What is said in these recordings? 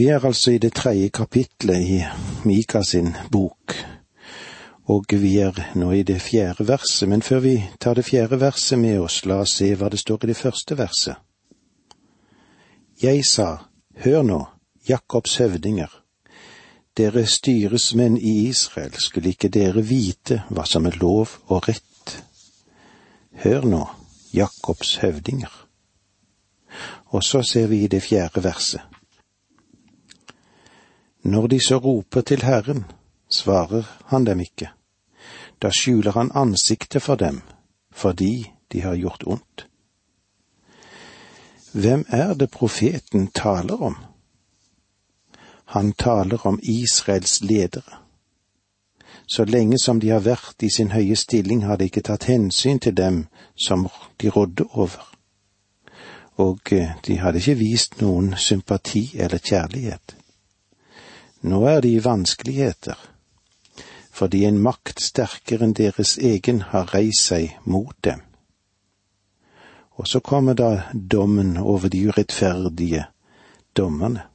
Vi er altså i det tredje kapitlet i Mika sin bok, og vi er nå i det fjerde verset, men før vi tar det fjerde verset med oss, la oss se hva det står i det første verset. Jeg sa, hør nå, Jakobs høvdinger, dere styresmenn i Israel, skulle ikke dere vite hva som er lov og rett? Hør nå, Jakobs høvdinger. Og så ser vi i det fjerde verset. Når de så roper til Herren, svarer han dem ikke. Da skjuler han ansiktet for dem, fordi de har gjort ondt. Hvem er det profeten taler om? Han taler om Israels ledere. Så lenge som de har vært i sin høye stilling, har de ikke tatt hensyn til dem som de rådde over. Og eh, de hadde ikke vist noen sympati eller kjærlighet. Nå er de i vanskeligheter, fordi en makt sterkere enn deres egen har reist seg mot dem. Og så kommer da dommen over de urettferdige dommerne.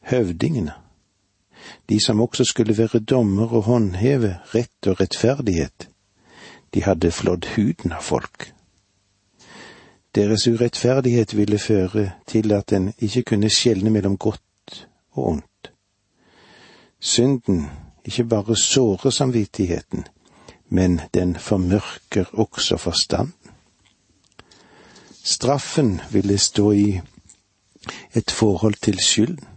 Høvdingene, de som også skulle være dommer og håndheve rett og rettferdighet, de hadde flådd huden av folk. Deres urettferdighet ville føre til at en ikke kunne skjelne mellom godt og ondt. Synden ikke bare sårer samvittigheten, men den formørker også forstanden. Straffen ville stå i et forhold til skylden.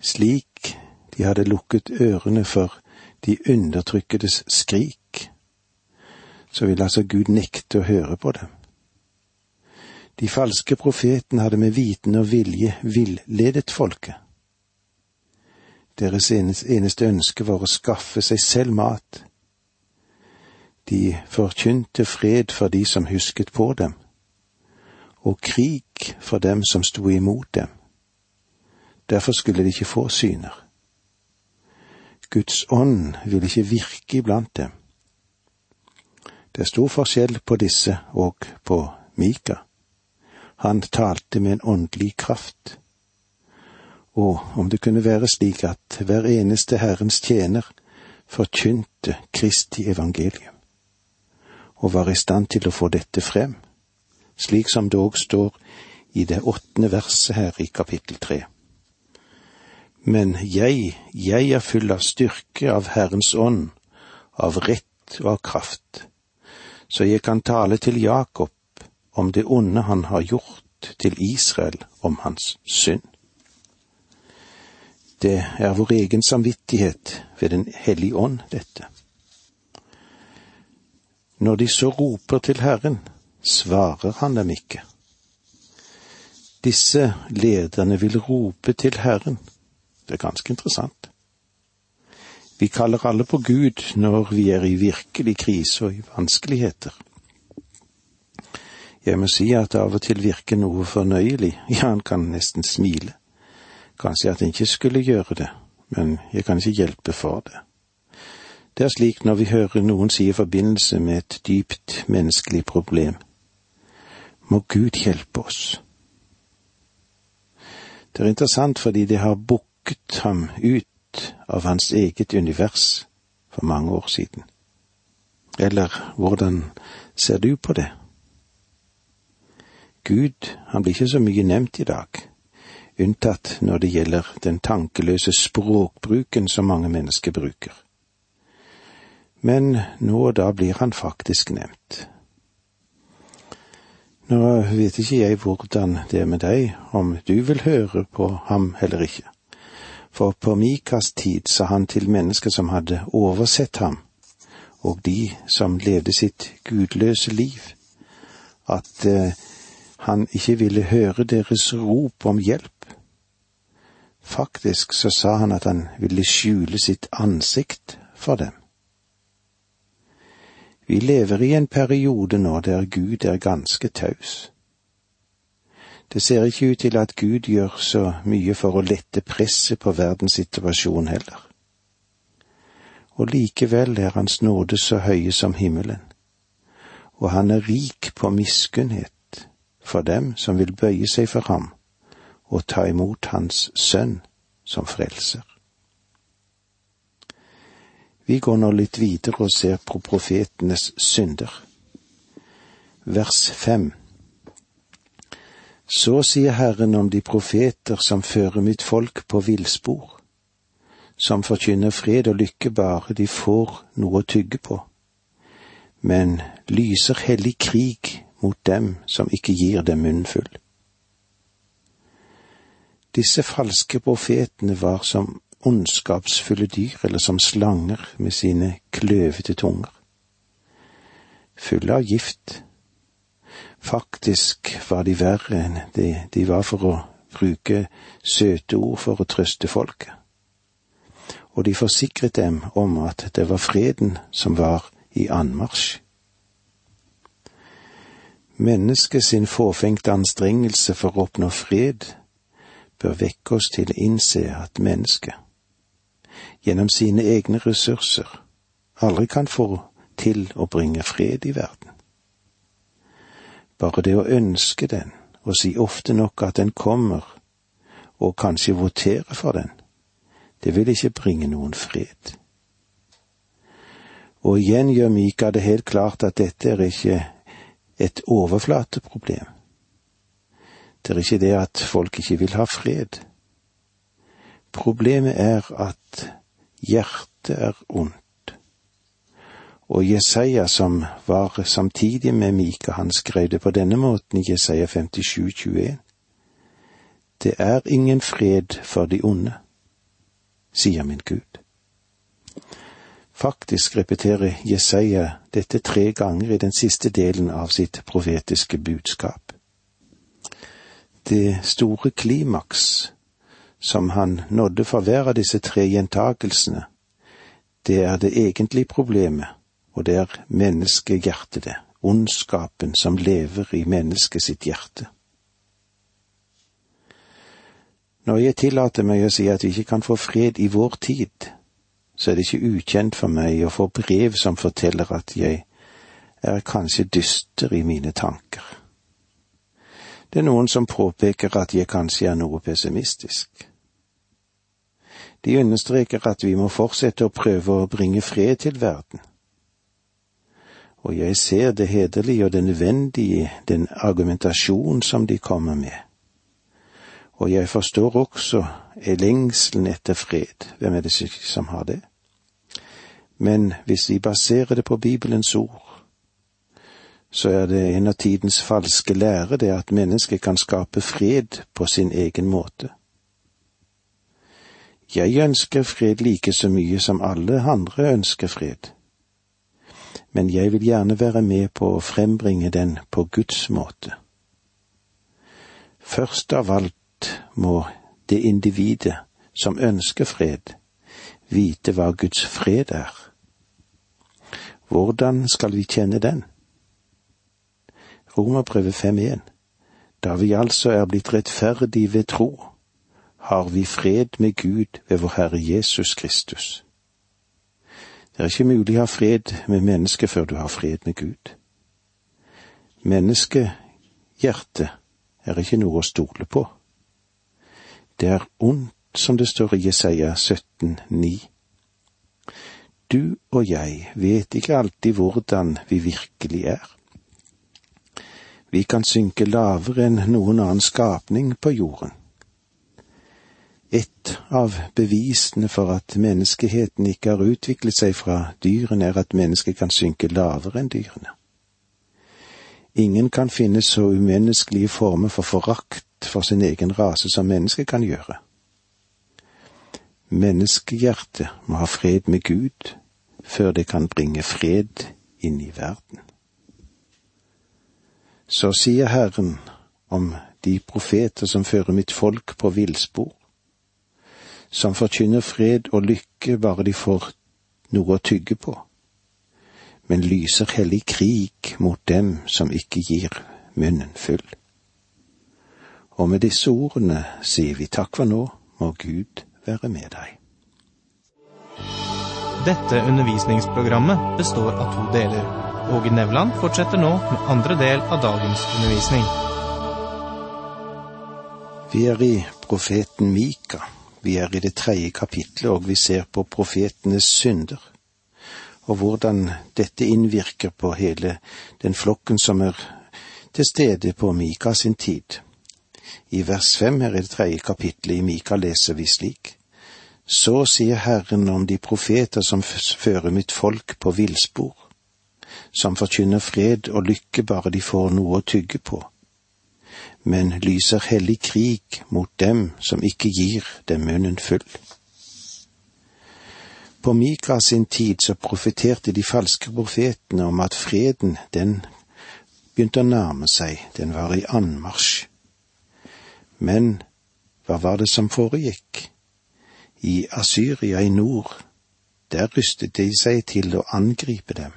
Slik de hadde lukket ørene for de undertrykkedes skrik, så ville altså Gud nekte å høre på dem. De falske profetene hadde med viten og vilje villedet folket. Deres eneste ønske var å skaffe seg selv mat. De forkynte fred for de som husket på dem, og krig for dem som sto imot dem. Derfor skulle de ikke få syner. Guds ånd ville ikke virke iblant dem. Det er stor forskjell på disse og på Mika. Han talte med en åndelig kraft. Og om det kunne være slik at hver eneste Herrens tjener forkynte Kristi evangelium, og var i stand til å få dette frem, slik som det òg står i det åttende verset her i kapittel tre. Men jeg, jeg er full av styrke av Herrens ånd, av rett og av kraft, så jeg kan tale til Jakob om det onde han har gjort, til Israel om hans synd. Det er vår egen samvittighet ved Den hellige ånd, dette. Når de så roper til Herren, svarer han dem ikke. Disse lederne vil rope til Herren. Det er ganske interessant. Vi kaller alle på Gud når vi er i virkelig krise og i vanskeligheter. Jeg må si at det av og til virker noe fornøyelig, ja, han kan nesten smile. Kanskje at en ikke skulle gjøre det, men jeg kan ikke hjelpe for det. Det er slik når vi hører noen si i forbindelse med et dypt menneskelig problem. Må Gud hjelpe oss. Det er interessant fordi det har bukket ham ut av hans eget univers for mange år siden. Eller hvordan ser du på det? Gud, han blir ikke så mye nevnt i dag unntatt når det gjelder den tankeløse språkbruken som mange mennesker bruker. Men nå og da blir han faktisk nevnt. Nå vet ikke jeg hvordan det er med deg, om du vil høre på ham eller ikke. For på Mikas tid sa han til mennesker som hadde oversett ham, og de som levde sitt gudløse liv, at eh, han ikke ville høre deres rop om hjelp, Faktisk så sa han at han ville skjule sitt ansikt for dem. Vi lever i en periode nå der Gud er ganske taus. Det ser ikke ut til at Gud gjør så mye for å lette presset på verdens situasjon heller. Og likevel er Hans nåde så høye som himmelen, og han er rik på miskunnhet for dem som vil bøye seg for ham og ta imot Hans Sønn som frelser. Vi går nå litt videre og ser på profetenes synder. Vers fem. Så sier Herren om de profeter som fører mitt folk på villspor, som forkynner fred og lykke bare de får noe å tygge på, men lyser hellig krig mot dem som ikke gir dem munnfull. Disse falske profetene var som ondskapsfulle dyr eller som slanger med sine kløvete tunger. Fulle av gift, Faktisk var de verre enn det de var for å bruke søte ord for å trøste folket. Og de forsikret dem om at det var freden som var i anmarsj. Mennesket sin fåfengte anstrengelse for å oppnå fred bør vekke oss til å innse at mennesket, gjennom sine egne ressurser, aldri kan få til å bringe fred i verden. Bare det å ønske den, og si ofte nok at den kommer, og kanskje votere for den, det vil ikke bringe noen fred. Og igjen gjør Mika det helt klart at dette er ikke et overflateproblem. Det er ikke det at folk ikke vil ha fred. Problemet er at hjertet er ondt og Jesaja, som var samtidig med Mika, han skrev det på denne måten i Jesaja 57, 21. Det er ingen fred for de onde, sier min Gud. Faktisk repeterer Jesaja dette tre ganger i den siste delen av sitt profetiske budskap. Det store klimaks som han nådde for hver av disse tre gjentagelsene, det er det egentlige problemet og det er menneskehjertet, det, ondskapen som lever i mennesket sitt hjerte. Når jeg tillater meg å si at vi ikke kan få fred i vår tid, så er det ikke ukjent for meg å få brev som forteller at jeg er kanskje dyster i mine tanker. Det er noen som påpeker at jeg kanskje er noe pessimistisk. De understreker at vi må fortsette å prøve å bringe fred til verden og jeg ser det hederlige og det nødvendige, den argumentasjon som de kommer med. Og jeg forstår også lengselen etter fred. Hvem er det som har det? Men hvis vi baserer det på Bibelens ord, så er det en av tidens falske lære det at mennesket kan skape fred på sin egen måte. Jeg ønsker fred like så mye som alle andre ønsker fred men jeg vil gjerne være med på å frembringe den på Guds måte. Først av alt må det individet som ønsker fred, vite hva Guds fred er. Hvordan skal vi kjenne den? Romerbrevet 5.1 Da vi altså er blitt rettferdig ved tro, har vi fred med Gud ved vår Herre Jesus Kristus. Det er ikke mulig å ha fred med mennesket før du har fred med Gud. Menneskehjertet er ikke noe å stole på. Det er ondt, som det står i Jesaja 17,9. Du og jeg vet ikke alltid hvordan vi virkelig er. Vi kan synke lavere enn noen annen skapning på jorden. Et av bevisene for at menneskeheten ikke har utviklet seg fra dyrene, er at mennesket kan synke lavere enn dyrene. Ingen kan finne så umenneskelige former for forakt for sin egen rase som mennesket kan gjøre. Menneskehjertet må ha fred med Gud før det kan bringe fred inn i verden. Så sier Herren om de profeter som fører mitt folk på villspor som forkynner fred og lykke bare de får noe å tygge på, men lyser hellig krig mot dem som ikke gir munnen full. Og med disse ordene sier vi takk for nå, må Gud være med deg. Dette undervisningsprogrammet består av to deler. Åge Nevland fortsetter nå med andre del av dagens undervisning. Vi er i profeten Mika. Vi er i det tredje kapitlet, og vi ser på profetenes synder, og hvordan dette innvirker på hele den flokken som er til stede på Mika sin tid. I vers fem her i det tredje kapitlet i Mika leser vi slik. Så sier Herren om de profeter som fører mitt folk på villspor, som forkynner fred og lykke bare de får noe å tygge på men lyser hellig krig mot dem som ikke gir dem munnen full. På Mika sin tid så profeterte de falske profetene om at freden, den begynte å nærme seg, den var i anmarsj. Men hva var det som foregikk? I Asyria i nord, der rystet de seg til å angripe dem.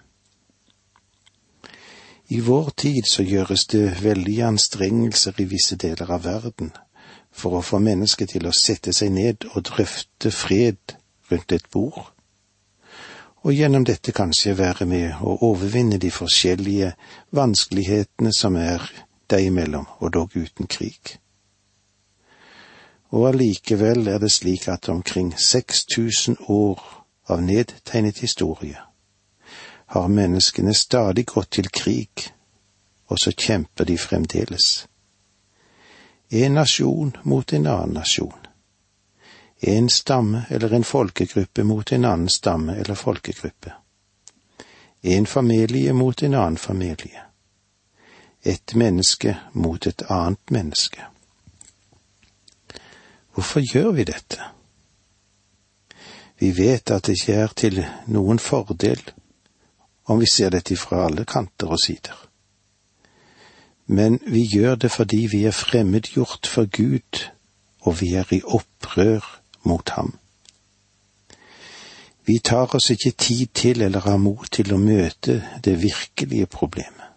I vår tid så gjøres det veldige anstrengelser i visse deler av verden for å få mennesket til å sette seg ned og drøfte fred rundt et bord, og gjennom dette kanskje være med å overvinne de forskjellige vanskelighetene som er deg imellom, og dog uten krig. Og allikevel er det slik at omkring 6000 år av nedtegnet historie har menneskene stadig gått til krig, og så kjemper de fremdeles. En nasjon mot en annen nasjon. En stamme eller en folkegruppe mot en annen stamme eller folkegruppe. En familie mot en annen familie. Et menneske mot et annet menneske. Hvorfor gjør vi dette? Vi vet at det ikke er til noen fordel om vi ser dette fra alle kanter og sider. Men vi gjør det fordi vi er fremmedgjort for Gud, og vi er i opprør mot ham. Vi tar oss ikke tid til eller har mot til å møte det virkelige problemet,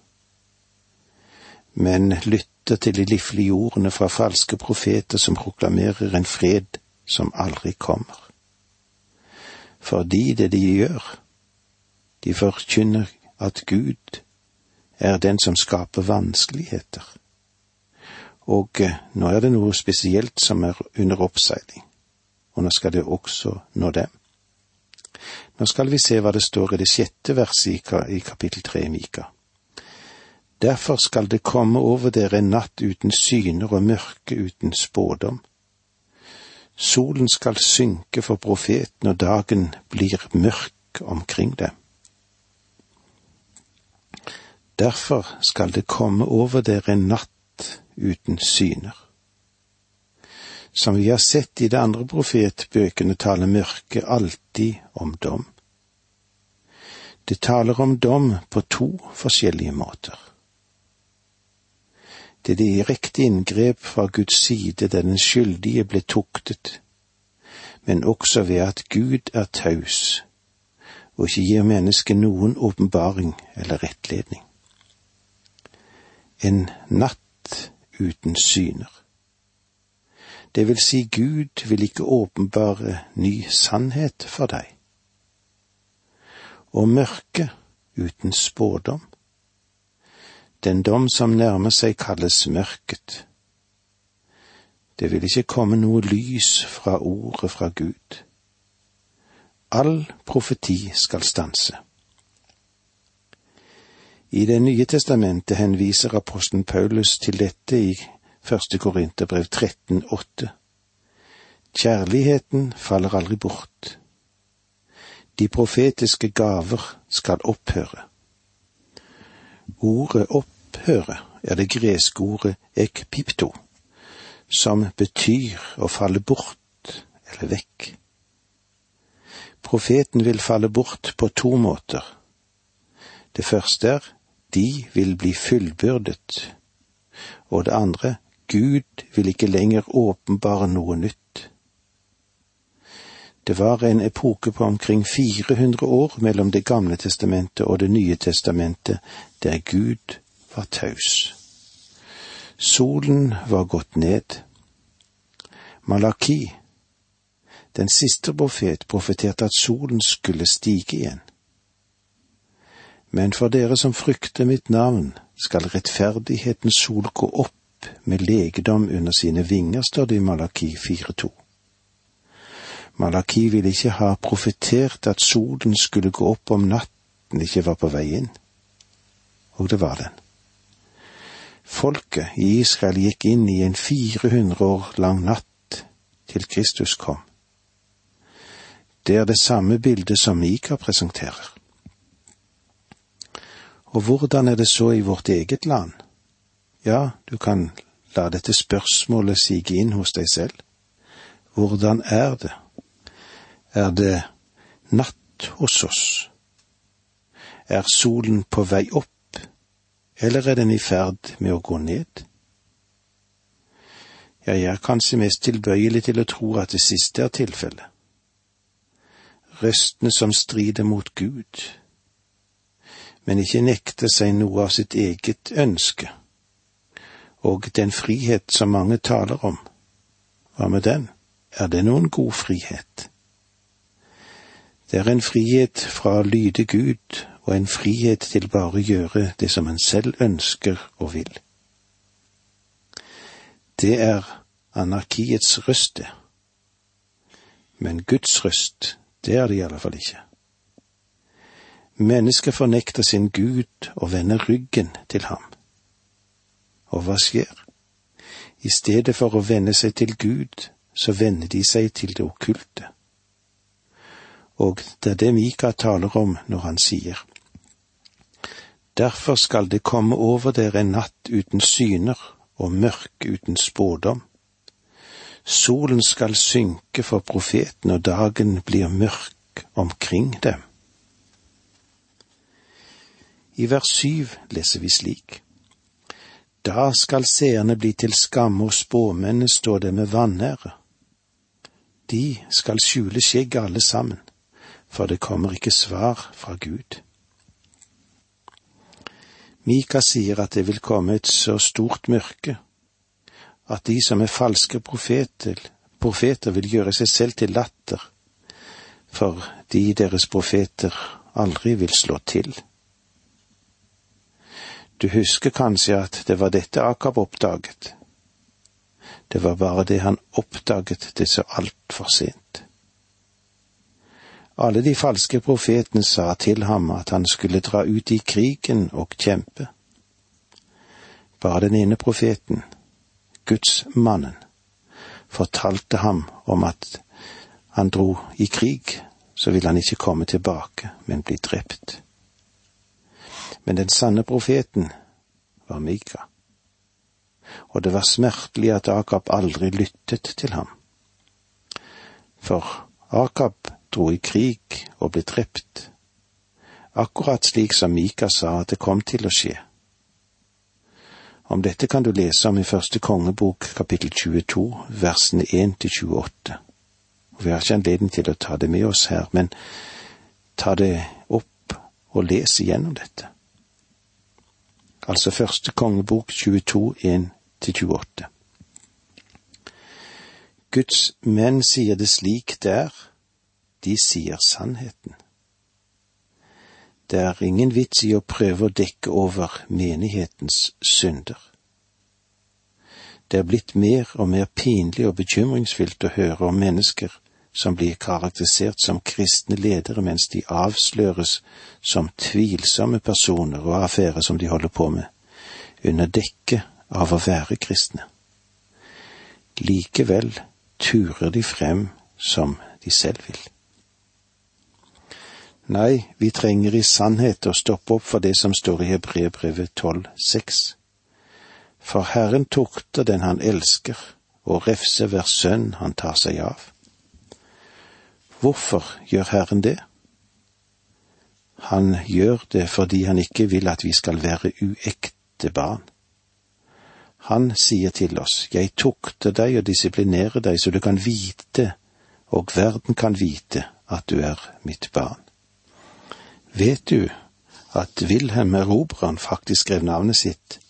men lytter til de livlige ordene fra falske profeter som proklamerer en fred som aldri kommer. Fordi det de gjør, de forkynner at Gud er den som skaper vanskeligheter. Og eh, nå er det noe spesielt som er under oppseiling, og nå skal det også nå dem. Nå skal vi se hva det står i det sjette verset i kapittel tre i Mika. Derfor skal det komme over dere en natt uten syner og mørke uten spådom. Solen skal synke for profeten, og dagen blir mørk omkring dem. Derfor skal det komme over dere en natt uten syner. Som vi har sett i de andre profetbøkene, taler mørket alltid om dom. Det taler om dom på to forskjellige måter. Det direkte inngrep fra Guds side der den skyldige ble tuktet, men også ved at Gud er taus og ikke gir mennesket noen åpenbaring eller rettledning en natt uten syner. Det vil si, Gud vil ikke åpenbare ny sannhet for deg. Og mørke uten spådom. Den dom som nærmer seg, kalles mørket. Det vil ikke komme noe lys fra ordet fra Gud. All profeti skal stanse. I Det nye testamentet henviser apostelen Paulus til dette i første Korinterbrev 13,8. Kjærligheten faller aldri bort. De profetiske gaver skal opphøre. Ordet opphøre er det greske ordet ekpipto, som betyr å falle bort eller vekk. Profeten vil falle bort på to måter. Det første er de vil bli fullbyrdet. Og det andre, Gud vil ikke lenger åpenbare noe nytt. Det var en epoke på omkring 400 år mellom Det gamle testamentet og Det nye testamentet, der Gud var taus. Solen var gått ned. Malaki, den siste profet, profeterte at solen skulle stige igjen. Men for dere som frykter mitt navn, skal rettferdighetens sol gå opp med legedom under sine vinger, står det i Malaki 4.2. Malaki ville ikke ha profetert at solen skulle gå opp om natten ikke var på vei inn. Og det var den. Folket i Israel gikk inn i en 400 år lang natt til Kristus kom. Det er det samme bildet som Mika presenterer. Og hvordan er det så i vårt eget land? Ja, du kan la dette spørsmålet sige inn hos deg selv. Hvordan er det? Er det natt hos oss? Er solen på vei opp, eller er den i ferd med å gå ned? Jeg er kanskje mest tilbøyelig til å tro at det siste er tilfellet. Røstene som strider mot Gud, men ikke nekter seg noe av sitt eget ønske, og den frihet som mange taler om, hva med den, er det noen god frihet? Det er en frihet fra å lyde Gud og en frihet til bare å gjøre det som en selv ønsker og vil. Det er anarkiets røst, det. Men Guds røst, det er det i alle fall ikke. Mennesket fornekter sin Gud og vender ryggen til ham. Og hva skjer? I stedet for å vende seg til Gud, så vender de seg til det okkulte. Og det er det Mika taler om når han sier, Derfor skal det komme over dere en natt uten syner og mørk uten spådom. Solen skal synke for profeten, og dagen blir mørk omkring dem. I vers syv leser vi slik. Da skal seerne bli til skamme og spåmennene stå der med vanære. De skal skjule skjegg alle sammen, for det kommer ikke svar fra Gud. Mika sier at det vil komme et så stort mørke at de som er falske profeter, profeter vil gjøre seg selv til latter, for de deres profeter aldri vil slå til. Du husker kanskje at det var dette Akab oppdaget. Det var bare det han oppdaget det så altfor sent. Alle de falske profetene sa til ham at han skulle dra ut i krigen og kjempe. Bare den ene profeten, gudsmannen, fortalte ham om at han dro i krig, så ville han ikke komme tilbake, men bli drept. Men den sanne profeten var Mika. Og det var smertelig at Akab aldri lyttet til ham. For Akab dro i krig og ble drept, akkurat slik som Mika sa at det kom til å skje. Om dette kan du lese om i første kongebok kapittel 22, versene 1 til 28. Og vi har ikke anledning til å ta det med oss her, men ta det opp og les igjennom dette altså første kongebok 22, 1-28. Guds menn sier det slik det er, de sier sannheten. Det er ingen vits i å prøve å dekke over menighetens synder. Det er blitt mer og mer pinlig og bekymringsfylt å høre om mennesker som blir karakterisert som kristne ledere mens de avsløres som tvilsomme personer og affærer som de holder på med, under dekke av å være kristne. Likevel turer de frem som de selv vil. Nei, vi trenger i sannhet å stoppe opp for det som står i Hebrebrevet 12,6. For Herren tukter den han elsker, og refser hver sønn han tar seg av. Hvorfor gjør Herren det? Han gjør det fordi han ikke vil at vi skal være uekte barn. Han sier til oss, Jeg tukter deg og disiplinerer deg så du kan vite, og verden kan vite, at du er mitt barn. Vet du at Wilhelm Erobreren faktisk skrev navnet sitt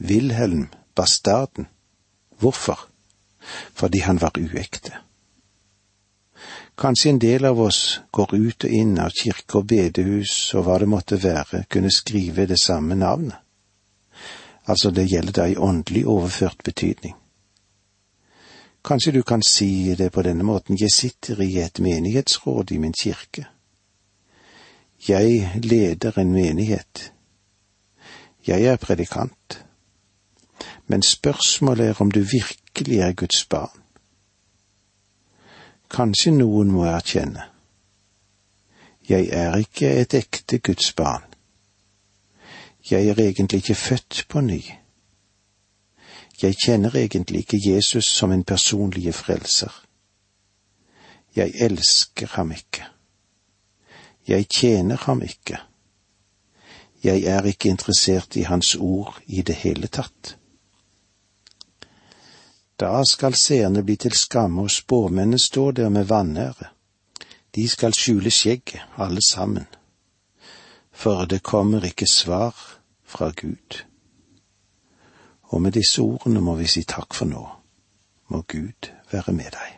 Wilhelm Bastarden? Hvorfor? Fordi han var uekte. Kanskje en del av oss går ut og inn av kirke og bedehus og hva det måtte være, kunne skrive det samme navnet. Altså, det gjelder da i åndelig overført betydning. Kanskje du kan si det på denne måten, jeg sitter i et menighetsråd i min kirke. Jeg leder en menighet. Jeg er predikant. Men spørsmålet er om du virkelig er Guds barn. Kanskje noen må erkjenne. Jeg er ikke et ekte Guds barn. Jeg er egentlig ikke født på ny. Jeg kjenner egentlig ikke Jesus som en personlig frelser. Jeg elsker ham ikke. Jeg tjener ham ikke. Jeg er ikke interessert i hans ord i det hele tatt. Da skal seerne bli til skamme, og spåmennene står der med vanære. De skal skjule skjegget, alle sammen, for det kommer ikke svar fra Gud. Og med disse ordene må vi si takk for nå. Må Gud være med deg.